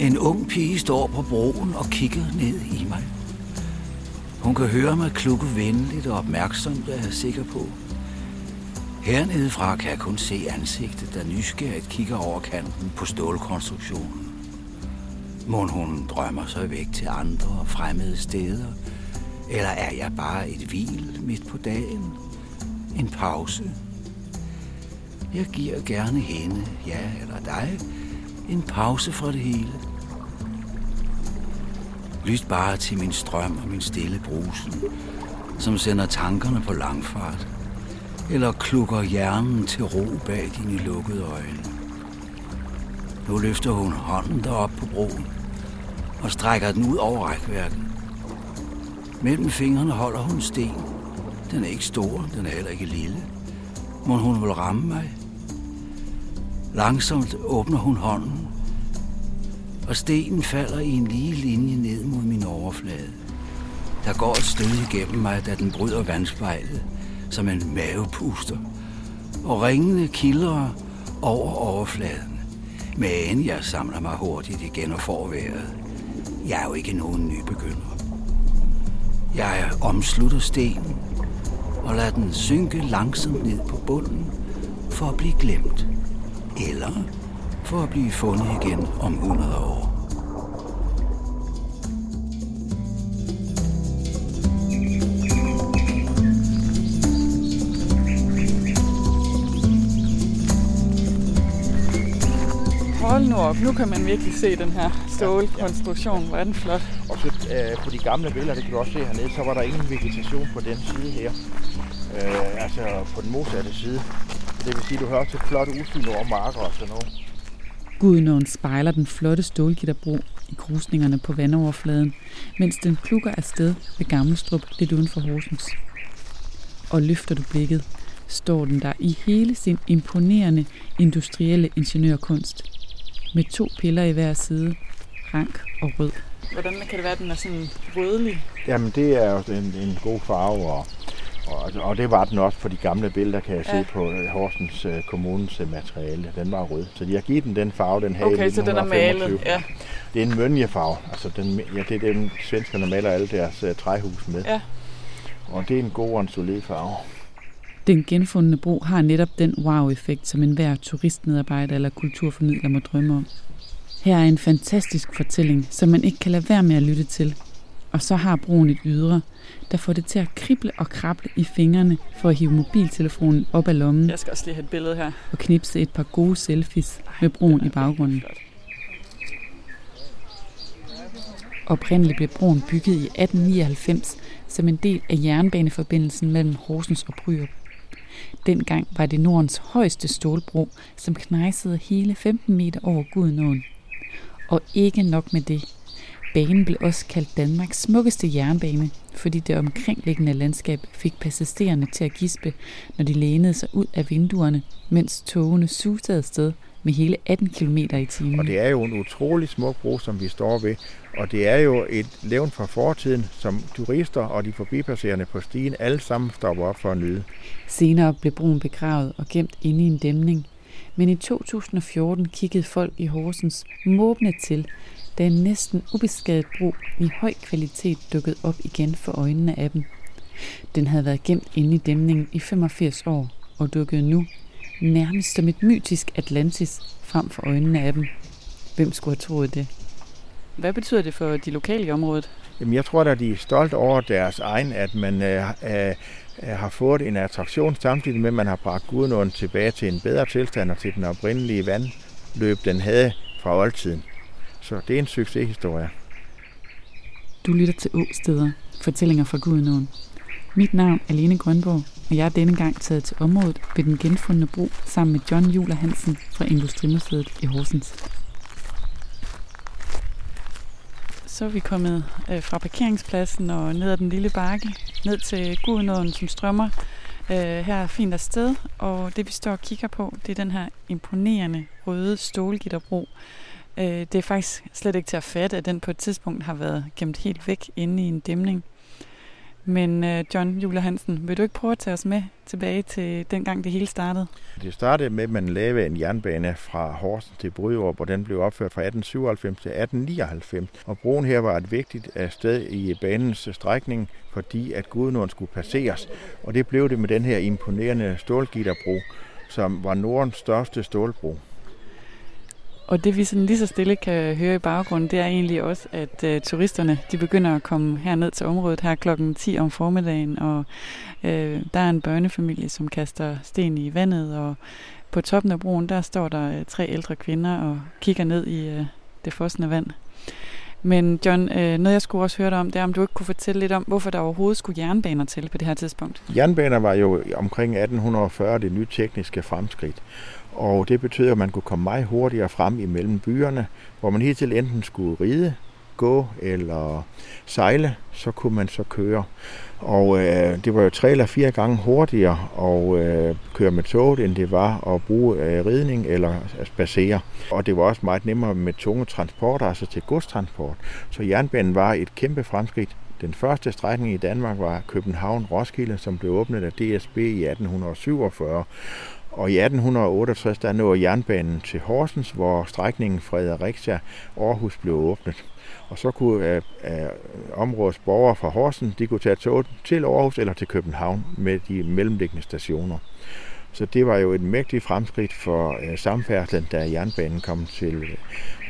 En ung pige står på broen og kigger ned i mig. Hun kan høre mig klukke venligt og opmærksomt, er jeg sikker på. Hernede fra kan jeg kun se ansigtet, der nysgerrigt kigger over kanten på stålkonstruktionen. Må hun drømmer sig væk til andre og fremmede steder? Eller er jeg bare et hvil midt på dagen? En pause? Jeg giver gerne hende, ja eller dig, en pause fra det hele. Lyt bare til min strøm og min stille brusen, som sender tankerne på langfart, eller klukker hjernen til ro bag dine lukkede øjne. Nu løfter hun hånden derop på broen og strækker den ud over rækværket. Mellem fingrene holder hun en sten. Den er ikke stor, den er heller ikke lille. Må hun vil ramme mig? Langsomt åbner hun hånden, og stenen falder i en lige linje ned mod min overflade. Der går et stød igennem mig, da den bryder vandspejlet, som en mavepuster, og ringene kilder over overfladen. Men jeg samler mig hurtigt igen og får vejret. Jeg er jo ikke nogen nybegynder. Jeg omslutter stenen og lader den synke langsomt ned på bunden for at blive glemt. Eller for at blive fundet igen om 100 år. Hold nu op, nu kan man virkelig se den her stålkonstruktion. Hvor er den flot. Og så øh, på de gamle billeder, det kan du også se hernede, så var der ingen vegetation på den side her. Øh, altså på den modsatte side. Det vil sige, at du har også et flot udsyn over marker og sådan noget. Gudnåen spejler den flotte stålgitterbro i krusningerne på vandoverfladen, mens den plukker afsted ved Gammelstrup lidt uden for Horsens. Og løfter du blikket, står den der i hele sin imponerende industrielle ingeniørkunst. Med to piller i hver side, rank og rød. Hvordan kan det være, at den er sådan rødlig? Jamen det er jo en, en god farve, og, og, og det var den også på de gamle billeder, kan jeg ja. se på øh, Horsens uh, Kommunes uh, materiale. Den var rød. Så de har givet den den farve, den havde Okay, i så den er malet. Ja. Det er en mønjefarve. Altså den, ja, det er den, svenskerne maler alle deres uh, træhus med. Ja. Og det er en god og en solid farve. Den genfundne bro har netop den wow-effekt, som enhver turistmedarbejder eller kulturformidler må drømme om. Her er en fantastisk fortælling, som man ikke kan lade være med at lytte til. Og så har broen et ydre, der får det til at krible og krable i fingrene for at hive mobiltelefonen op af lommen Jeg skal også lige have et billede her. og knipse et par gode selfies med broen i baggrunden. Oprindeligt blev broen bygget i 1899 som en del af jernbaneforbindelsen mellem Horsens og Bryrup. Dengang var det Nordens højeste stålbro, som knejsede hele 15 meter over Gudenåen. Og ikke nok med det. Banen blev også kaldt Danmarks smukkeste jernbane, fordi det omkringliggende landskab fik passagererne til at gispe, når de lænede sig ud af vinduerne, mens togene susede afsted med hele 18 km i timen. Og det er jo en utrolig smuk bro, som vi står ved. Og det er jo et levn fra fortiden, som turister og de forbipasserende på stien alle sammen stopper op for at nyde. Senere blev broen begravet og gemt inde i en dæmning. Men i 2014 kiggede folk i Horsens måbne til, da en næsten ubeskadet bro i høj kvalitet dukkede op igen for øjnene af dem. Den havde været gemt inde i dæmningen i 85 år og dukkede nu nærmest som et mytisk Atlantis frem for øjnene af dem. Hvem skulle have troet det? Hvad betyder det for de lokale i området? Jamen, jeg tror at de er stolte over deres egen, at man øh, øh, har fået en attraktion samtidig med, at man har bragt Gudenåen tilbage til en bedre tilstand og til den oprindelige vandløb, den havde fra oldtiden. Så det er en succeshistorie. Du lytter til Åsteder, fortællinger fra Gudenåen. Mit navn er Lene Grønborg, og jeg er denne gang taget til området ved den genfundne bro sammen med John Juler Hansen fra Industrimuseet i Horsens. Så er vi kommet øh, fra parkeringspladsen og ned ad den lille bakke, ned til Gudenåen, som strømmer øh, her fint afsted. Og det vi står og kigger på, det er den her imponerende røde stålgitterbro. Øh, det er faktisk slet ikke til at fatte, at den på et tidspunkt har været gemt helt væk inde i en dæmning. Men øh, John Jule Hansen, vil du ikke prøve at tage os med tilbage til dengang det hele startede? Det startede med, at man lavede en jernbane fra Horsens til Bryderup, og den blev opført fra 1897 til 1899. Og broen her var et vigtigt øh, sted i banens øh, strækning, fordi at Gudnåen skulle passeres. Og det blev det med den her imponerende stålgitterbro, som var Nordens største stålbro. Og det vi sådan lige så stille kan høre i baggrunden, det er egentlig også, at øh, turisterne de begynder at komme herned til området her klokken 10 om formiddagen, og øh, der er en børnefamilie, som kaster sten i vandet, og på toppen af broen, der står der øh, tre ældre kvinder og kigger ned i øh, det fossende vand. Men John, øh, noget jeg skulle også høre dig om, det er, om du ikke kunne fortælle lidt om, hvorfor der overhovedet skulle jernbaner til på det her tidspunkt. Jernbaner var jo omkring 1840 det nye tekniske fremskridt. Og det betød, at man kunne komme meget hurtigere frem imellem byerne, hvor man hidtil enten skulle ride, gå eller sejle, så kunne man så køre. Og øh, det var jo tre eller fire gange hurtigere at øh, køre med toget, end det var at bruge øh, ridning eller at spacere. Og det var også meget nemmere med tunge transporter, altså til godstransport. Så jernbanen var et kæmpe fremskridt. Den første strækning i Danmark var København-Roskilde, som blev åbnet af DSB i 1847. Og i 1868 der nåede jernbanen til Horsens, hvor strækningen Fredericia-Aarhus blev åbnet. Og så kunne øh, øh, områdets borgere fra Horsens, de kunne tage toget til Aarhus eller til København med de mellemliggende stationer. Så det var jo et mægtigt fremskridt for øh, samfærdslen, da jernbanen kom til øh,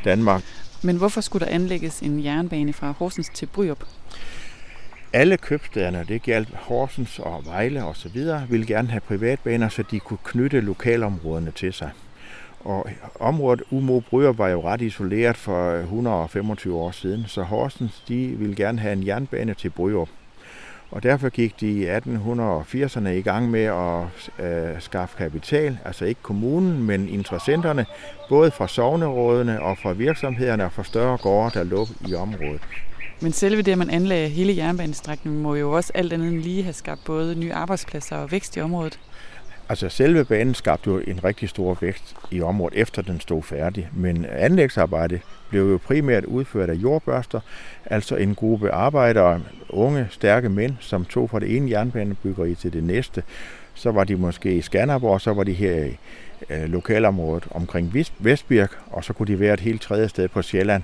Danmark. Men hvorfor skulle der anlægges en jernbane fra Horsens til Bryrup? Alle købstederne, det galt Horsens og Vejle og så videre, ville gerne have privatbaner, så de kunne knytte lokalområderne til sig. Og området Umo Bryger var jo ret isoleret for 125 år siden, så Horsens de ville gerne have en jernbane til Bryger. Og derfor gik de i 1880'erne i gang med at øh, skaffe kapital, altså ikke kommunen, men interessenterne, både fra sovnerådene og fra virksomhederne og fra større gårde, der lå i området. Men selve det, at man anlagde hele jernbanestrækningen, må jo også alt andet end lige have skabt både nye arbejdspladser og vækst i området. Altså selve banen skabte jo en rigtig stor vækst i området, efter den stod færdig. Men anlægsarbejde blev jo primært udført af jordbørster, altså en gruppe arbejdere, unge, stærke mænd, som tog fra det ene jernbanebyggeri til det næste. Så var de måske i Skanderborg, så var de her i øh, lokalområdet omkring Vestbirk, og så kunne de være et helt tredje sted på Sjælland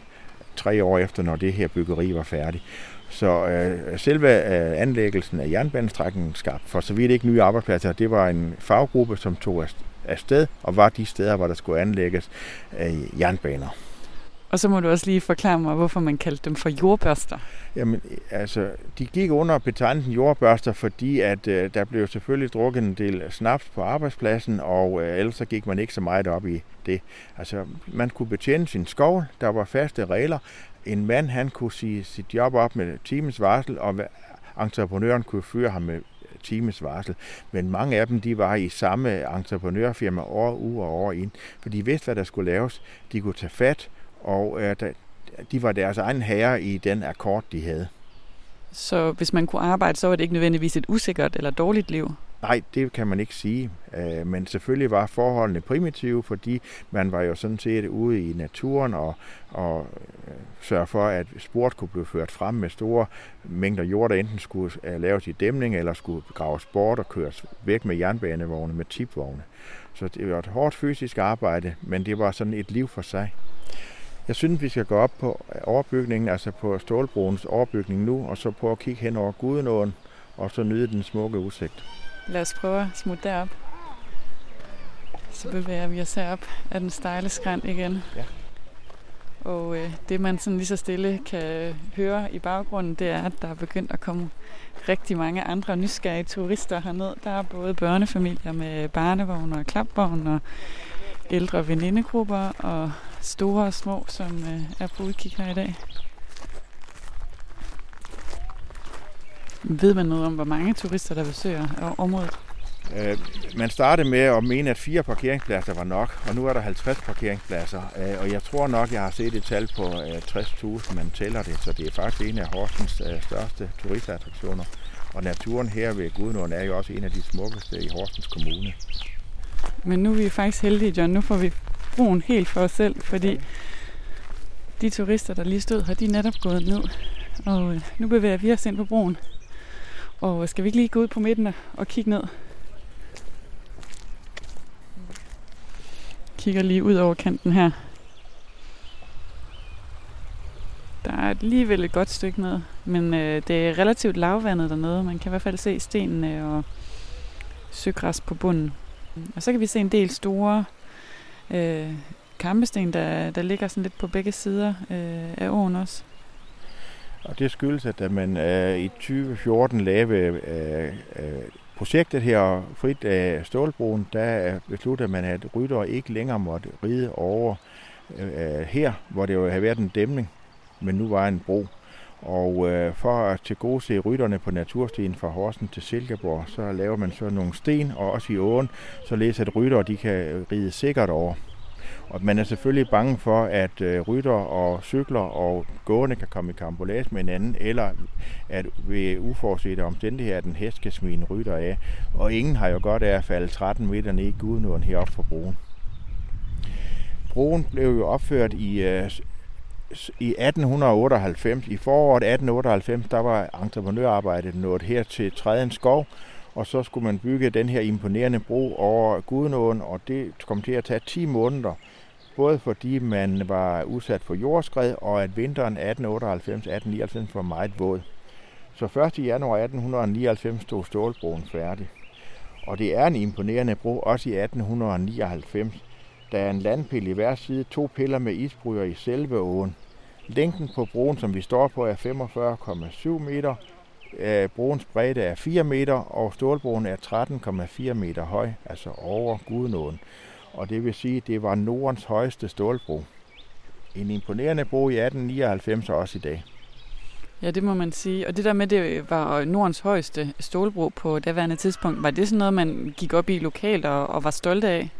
tre år efter, når det her byggeri var færdigt. Så øh, selve øh, anlæggelsen af jernbanestrækningen skabte for så vidt ikke nye arbejdspladser. Det var en faggruppe, som tog afsted og var de steder, hvor der skulle anlægges øh, jernbaner. Og så må du også lige forklare mig, hvorfor man kaldte dem for jordbørster. Jamen, altså, de gik under betegnelsen jordbørster, fordi at øh, der blev selvfølgelig drukket en del snaps på arbejdspladsen, og øh, ellers så gik man ikke så meget op i det. Altså, man kunne betjene sin skov, der var faste regler. En mand, han kunne sige sit job op med times varsel, og entreprenøren kunne fyre ham med times varsel. Men mange af dem, de var i samme entreprenørfirma år ud og år ind, for de vidste, hvad der skulle laves. De kunne tage fat, og øh, de var deres egen herre i den akkord, de havde. Så hvis man kunne arbejde, så var det ikke nødvendigvis et usikkert eller dårligt liv? Nej, det kan man ikke sige. Øh, men selvfølgelig var forholdene primitive, fordi man var jo sådan set ude i naturen og, og øh, sørge for, at sport kunne blive ført frem med store mængder jord, der enten skulle øh, laves i dæmning eller skulle graves bort og køres væk med jernbanevogne, med tipvogne. Så det var et hårdt fysisk arbejde, men det var sådan et liv for sig. Jeg synes, vi skal gå op på overbygningen, altså på Stålbroens overbygning nu, og så prøve at kigge hen over Gudenåen, og så nyde den smukke udsigt. Lad os prøve at smutte derop. Så bevæger vi os herop af den stejle skrænt igen. Ja. Og øh, det, man sådan lige så stille kan høre i baggrunden, det er, at der er begyndt at komme rigtig mange andre nysgerrige turister herned. Der er både børnefamilier med barnevogn og klapvogn og ældre venindegrupper og store og små, som øh, er på udkig her i dag. Ved man noget om, hvor mange turister, der besøger området? Øh, man startede med at mene, at fire parkeringspladser var nok, og nu er der 50 parkeringspladser. Øh, og jeg tror nok, jeg har set et tal på øh, 60.000, man tæller det, så det er faktisk en af Horsens øh, største turistattraktioner. Og naturen her ved Gudnåen er jo også en af de smukkeste i Horsens Kommune. Men nu er vi faktisk heldige, John. Nu får vi broen helt for os selv, fordi de turister, der lige stod her, de er netop gået ned. Og øh, nu bevæger vi os ind på broen. Og skal vi ikke lige gå ud på midten og kigge ned? Kigger lige ud over kanten her. Der er alligevel et godt stykke ned, men øh, det er relativt lavvandet dernede. Man kan i hvert fald se stenene og søgræs på bunden. Og så kan vi se en del store øh, kampesten, der, der ligger sådan lidt på begge sider øh, af åen også. Og det skyldes, at da man øh, i 2014 lavede øh, øh, projektet her, Frit af Stålbroen, der øh, besluttede man, at rytter ikke længere måtte ride over øh, øh, her, hvor det jo havde været en dæmning, men nu var en bro. Og øh, for at tilgodese rytterne på naturstien fra Horsen til Silkeborg, så laver man så nogle sten, og også i åen, så at rytter de kan ride sikkert over. Og man er selvfølgelig bange for, at øh, rytter og cykler og gående kan komme i kambolage med hinanden, eller at ved uforudsete omstændigheder, at en hest kan smide en rytter af. Og ingen har jo godt af at falde 13 meter ned i Gudnåen heroppe for broen. Broen blev jo opført i, øh, i 1898. I foråret 1898, der var entreprenørarbejdet nået her til Træden Skov, og så skulle man bygge den her imponerende bro over Gudenåen, og det kom til at tage 10 måneder både fordi man var udsat for jordskred, og at vinteren 1898-1899 var meget våd. Så 1. januar 1899 stod Stålbroen færdig. Og det er en imponerende bro, også i 1899. Der er en landpil i hver side, to piller med isbryder i selve åen. Længden på broen, som vi står på, er 45,7 meter. Øh, broens bredde er 4 meter, og stålbroen er 13,4 meter høj, altså over Gudenåen. og det vil sige, at det var Nordens højeste stålbro. En imponerende bro i 1899 og også i dag. Ja, det må man sige. Og det der med, det var Nordens højeste stålbro på daværende tidspunkt, var det sådan noget, man gik op i lokalt og, og var stolt af?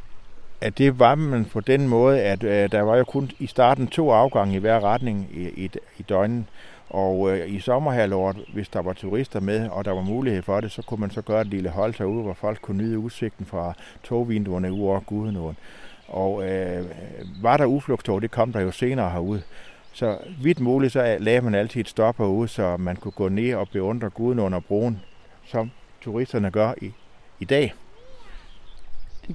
At det var man på den måde, at øh, der var jo kun i starten to afgange i hver retning i, i, i døgnet. Og øh, i sommerhalvåret, hvis der var turister med, og der var mulighed for det, så kunne man så gøre et lille hold herude, hvor folk kunne nyde udsigten fra togvinduerne ud over Gudenåen. Og øh, var der uflugtstog, det kom der jo senere herude. Så vidt muligt, så lagde man altid et stop herude, så man kunne gå ned og beundre Gudenåen og broen, som turisterne gør i, i dag.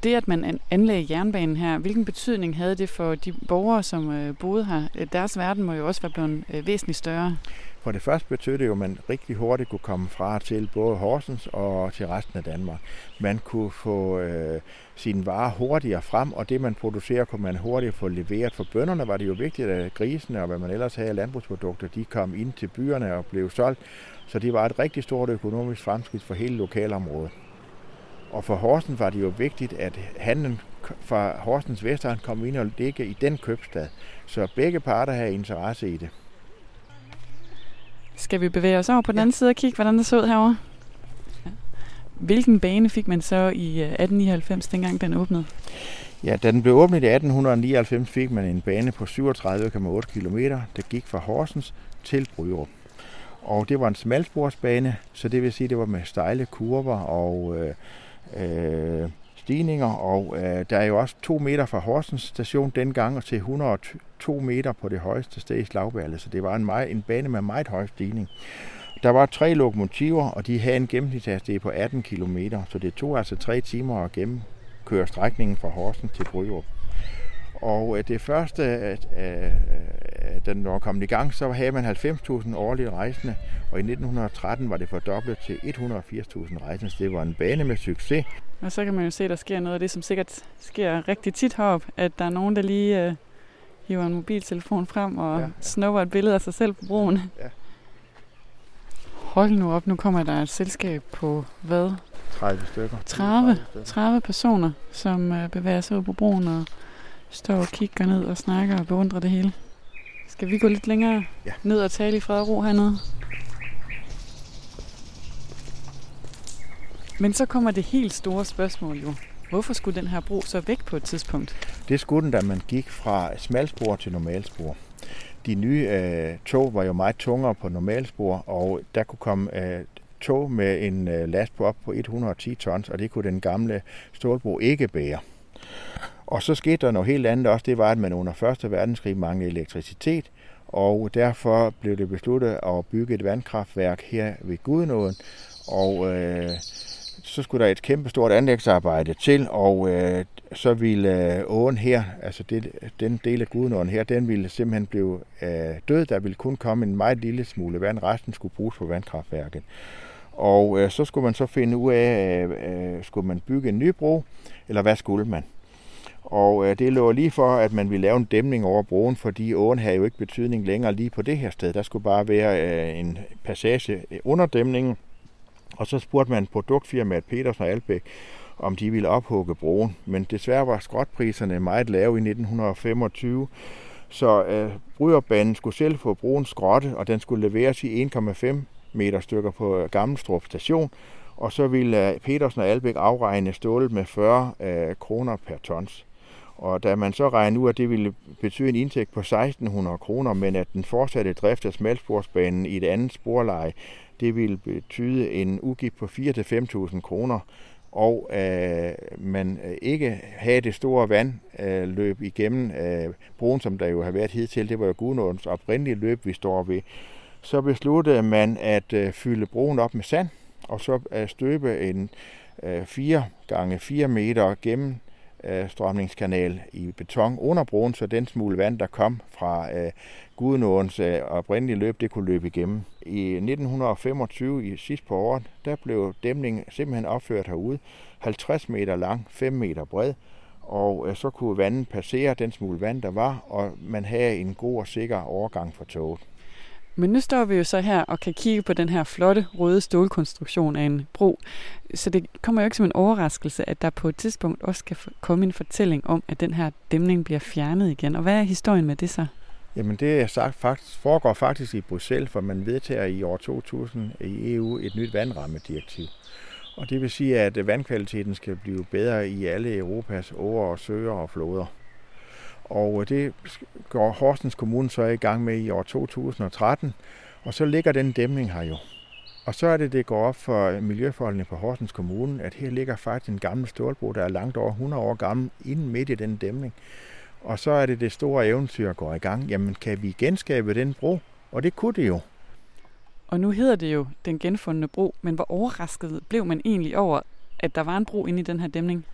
Det, at man anlagde jernbanen her, hvilken betydning havde det for de borgere, som øh, boede her? Øh, deres verden må jo også være blevet øh, væsentligt større. For det første betød det jo, at man rigtig hurtigt kunne komme fra til både Horsens og til resten af Danmark. Man kunne få øh, sine varer hurtigere frem, og det man producerer, kunne man hurtigt få leveret. For bønderne var det jo vigtigt, at grisene og hvad man ellers havde af landbrugsprodukter, de kom ind til byerne og blev solgt. Så det var et rigtig stort økonomisk fremskridt for hele lokalområdet. Og for Horsens var det jo vigtigt, at handlen fra Horsens Vestegn kom ind og ligge i den købstad. Så begge parter havde interesse i det. Skal vi bevæge os over på den anden side og kigge, hvordan det så ud herovre? Hvilken bane fik man så i 1899, øh, dengang den åbnede? Ja, da den blev åbnet i 1899, fik man en bane på 37,8 km, der gik fra Horsens til Bryrup. Og det var en smalsporsbane, så det vil sige, at det var med stejle kurver og øh, øh, stigninger, og øh, der er jo også to meter fra Horsens station dengang og til 102 meter på det højeste sted i Slagballe, så det var en, meget, en bane med meget høj stigning. Der var tre lokomotiver, og de havde en gennemsnitshastighed på 18 km, så det tog altså tre timer at gennemkøre strækningen fra Horsens til Bryrup. Og øh, det første, at, øh, da den var kommet i gang, så havde man 90.000 årlige rejsende, og i 1913 var det fordoblet til 180.000 rejsende. Så det var en bane med succes. Og så kan man jo se, at der sker noget af det, som sikkert sker rigtig tit heroppe, at der er nogen, der lige øh, hiver en mobiltelefon frem og ja, ja. snupper et billede af sig selv på broen. Ja. Hold nu op, nu kommer der et selskab på hvad? 30 stykker. 30, 30 personer, som øh, bevæger sig ud på broen og står og kigger ned og snakker og beundrer det hele. Skal vi gå lidt længere ja. ned og tale i fred og ro hernede? Men så kommer det helt store spørgsmål jo. Hvorfor skulle den her bro så væk på et tidspunkt? Det skulle den, da man gik fra smalspor til normalspor. De nye øh, tog var jo meget tungere på normalspor, og der kunne komme øh, tog med en øh, last på op på 110 tons, og det kunne den gamle stålbro ikke bære. Og så skete der noget helt andet også, det var, at man under 1. verdenskrig manglede elektricitet, og derfor blev det besluttet at bygge et vandkraftværk her ved Gudenåen, Og øh, så skulle der et kæmpestort anlægsarbejde til, og øh, så ville øh, åen her, altså det, den del af Gudenåen her, den ville simpelthen blive øh, død. Der ville kun komme en meget lille smule vand. Resten skulle bruges på vandkraftværket. Og øh, så skulle man så finde ud af, øh, øh skulle man bygge en ny bro, eller hvad skulle man? Og øh, det lå lige for, at man ville lave en dæmning over broen, fordi åen havde jo ikke betydning længere lige på det her sted. Der skulle bare være øh, en passage under dæmningen. Og så spurgte man produktfirmaet Petersen og Albæk, om de ville ophugge broen. Men desværre var skrotpriserne meget lave i 1925, så øh, Bryderbanen skulle selv få broen skrotte, og den skulle leveres i 1,5 meter stykker på øh, Gammelstrup station, og så ville øh, Petersen og Albæk afregne stålet med 40 øh, kroner per tons. Og da man så regnede ud, at det ville betyde en indtægt på 1600 kroner, men at den fortsatte drift af smalsporsbanen i et andet sporleje, det ville betyde en udgift på 4-5.000 kroner, og øh, man øh, ikke havde det store vandløb øh, igennem øh, broen, som der jo har været hidtil. Det var jo Gudnåens oprindelige løb, vi står ved. Så besluttede man at øh, fylde broen op med sand, og så øh, støbe en øh, 4 gange 4 meter gennem øh, strømningskanal i beton under broen, så den smule vand, der kom fra øh, Gudenåens øh, oprindelige løb, det kunne løbe igennem. I 1925, i sidst på året, der blev dæmningen simpelthen opført herude, 50 meter lang, 5 meter bred, og øh, så kunne vandet passere den smule vand, der var, og man havde en god og sikker overgang for toget. Men nu står vi jo så her og kan kigge på den her flotte røde stålkonstruktion af en bro. Så det kommer jo ikke som en overraskelse, at der på et tidspunkt også skal komme en fortælling om, at den her dæmning bliver fjernet igen. Og hvad er historien med det så? Jamen det er sagt, faktisk, foregår faktisk i Bruxelles, for man vedtager i år 2000 i EU et nyt vandrammedirektiv. Og det vil sige, at vandkvaliteten skal blive bedre i alle Europas åer og søer og floder. Og øh, det går Horsens Kommune så i gang med i år 2013, og så ligger den dæmning her jo. Og så er det, det går op for Miljøforholdene på Horsens Kommune, at her ligger faktisk en gammel stålbro, der er langt over 100 år gammel, inden midt i den dæmning. Og så er det det store eventyr går i gang. Jamen, kan vi genskabe den bro? Og det kunne det jo. Og nu hedder det jo den genfundne bro, men hvor overrasket blev man egentlig over, at der var en bro inde i den her dæmning?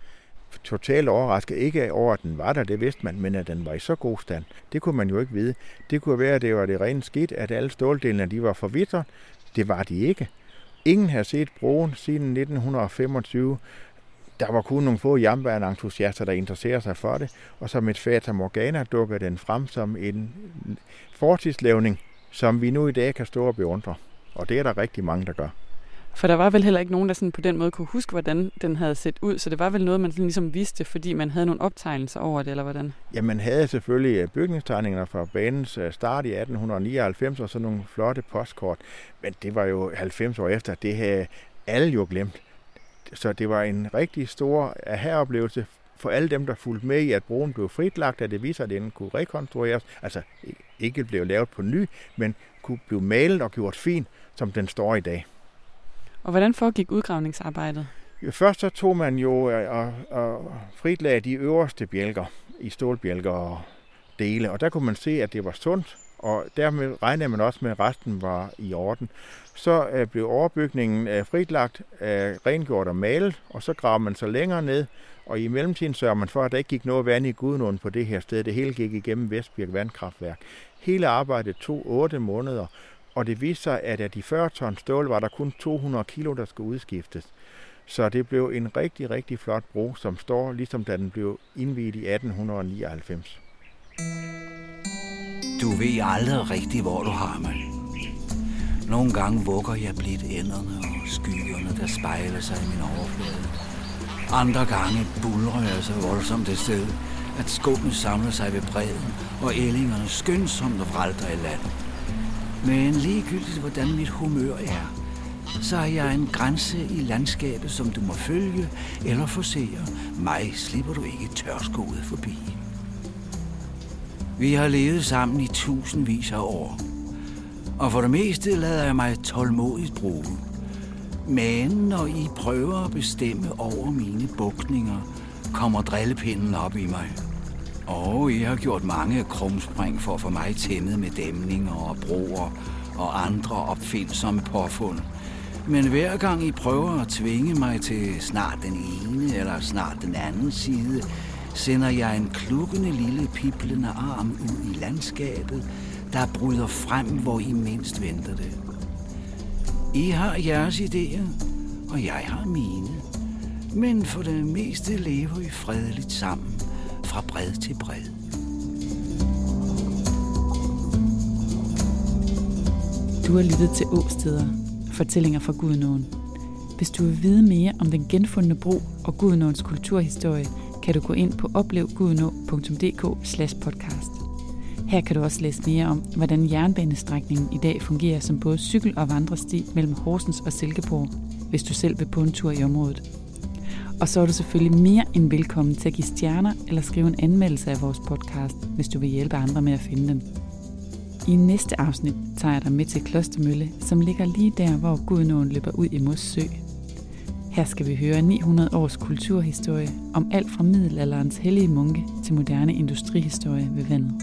Totalt overrasket. Ikke over, at den var der, det vidste man, men at den var i så god stand, det kunne man jo ikke vide. Det kunne være, at det var det rene skidt, at alle ståldelene de var forvitret. Det var de ikke. Ingen har set broen siden 1925. Der var kun nogle få jernbaneentusiaster, der interesserede sig for det, og som et fata morgana dukkede den frem som en fortidslevning, som vi nu i dag kan stå og beundre. Og det er der rigtig mange, der gør. For der var vel heller ikke nogen, der sådan på den måde kunne huske, hvordan den havde set ud. Så det var vel noget, man sådan ligesom vidste, fordi man havde nogle optegnelser over det, eller hvordan? Ja, man havde selvfølgelig øh, bygningstegningerne fra banens øh, start i 1899, og så nogle flotte postkort. Men det var jo 90 år efter, det havde alle jo glemt. Så det var en rigtig stor øh, aha-oplevelse for alle dem, der fulgte med i, at broen blev fritlagt, at det viser, at den kunne rekonstrueres. Altså ikke blev lavet på ny, men kunne blive malet og gjort fin, som den står i dag. Og hvordan foregik udgravningsarbejdet? Først så tog man jo øh, og, og fritlagde de øverste bjælker i stålbjælker og dele, og der kunne man se, at det var sundt, og dermed regnede man også med, at resten var i orden. Så øh, blev overbygningen øh, fritlagt, øh, rengjort og malet, og så graver man så længere ned, og i mellemtiden sørger man for, at der ikke gik noget vand i Gudnåen på det her sted. Det hele gik igennem Vestbirk Vandkraftværk. Hele arbejdet tog 8 måneder, og det viste sig, at af de 40 ton stål var der kun 200 kilo, der skulle udskiftes. Så det blev en rigtig, rigtig flot bro, som står ligesom da den blev indviet i 1899. Du ved aldrig rigtig, hvor du har mig. Nogle gange vugger jeg blidt enderne og skyerne, der spejler sig i min overflade. Andre gange bulrer jeg så voldsomt det sted, at skummet samler sig ved bredden, og ællingerne skyndsomt vralter i land. Men ligegyldigt hvordan mit humør er, så er jeg en grænse i landskabet, som du må følge eller forsere. Mig slipper du ikke tørskoet forbi. Vi har levet sammen i tusindvis af år, og for det meste lader jeg mig tålmodigt bruge. Men når I prøver at bestemme over mine bukninger, kommer drillepinden op i mig. Og I har gjort mange krumspring for at få mig tæmmet med dæmninger og broer og andre opfindsomme påfund. Men hver gang I prøver at tvinge mig til snart den ene eller snart den anden side, sender jeg en klukkende lille piblende arm ud i landskabet, der bryder frem, hvor I mindst venter det. I har jeres idéer, og jeg har mine. Men for det meste lever I fredeligt sammen, fra bred til bred. Du har lyttet til Åsteder, fortællinger fra Gudnåen. Hvis du vil vide mere om den genfundne bro og Gudnåens kulturhistorie, kan du gå ind på oplevgudnå.dk podcast. Her kan du også læse mere om, hvordan jernbanestrækningen i dag fungerer som både cykel- og vandresti mellem Horsens og Silkeborg, hvis du selv vil på en tur i området. Og så er du selvfølgelig mere end velkommen til at give stjerner eller skrive en anmeldelse af vores podcast, hvis du vil hjælpe andre med at finde den. I næste afsnit tager jeg dig med til Klostermølle, som ligger lige der, hvor Gudnåen løber ud i Mossø. Her skal vi høre 900 års kulturhistorie om alt fra middelalderens hellige munke til moderne industrihistorie ved vandet.